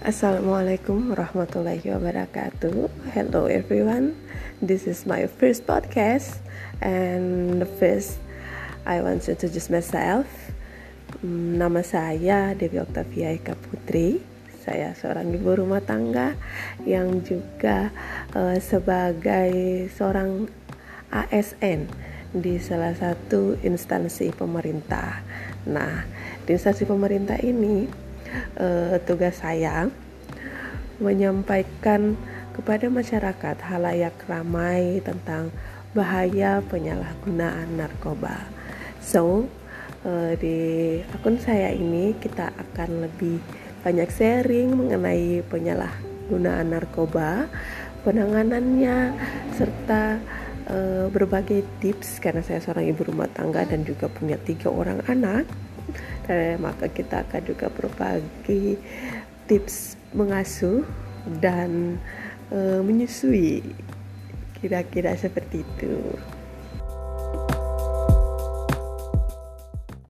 Assalamualaikum warahmatullahi wabarakatuh. Hello everyone. This is my first podcast and the first I want to introduce myself. Hmm, nama saya Dewi Oktavia Eka Putri. Saya seorang ibu rumah tangga yang juga uh, sebagai seorang ASN di salah satu instansi pemerintah. Nah, di instansi pemerintah ini uh, tugas saya menyampaikan kepada masyarakat halayak ramai tentang bahaya penyalahgunaan narkoba. So, uh, di akun saya ini kita akan lebih banyak sharing mengenai penyalahgunaan narkoba, penanganannya serta uh, berbagai tips karena saya seorang ibu rumah tangga dan juga punya tiga orang anak maka kita akan juga berbagi tips mengasuh dan eh, menyusui kira-kira seperti itu.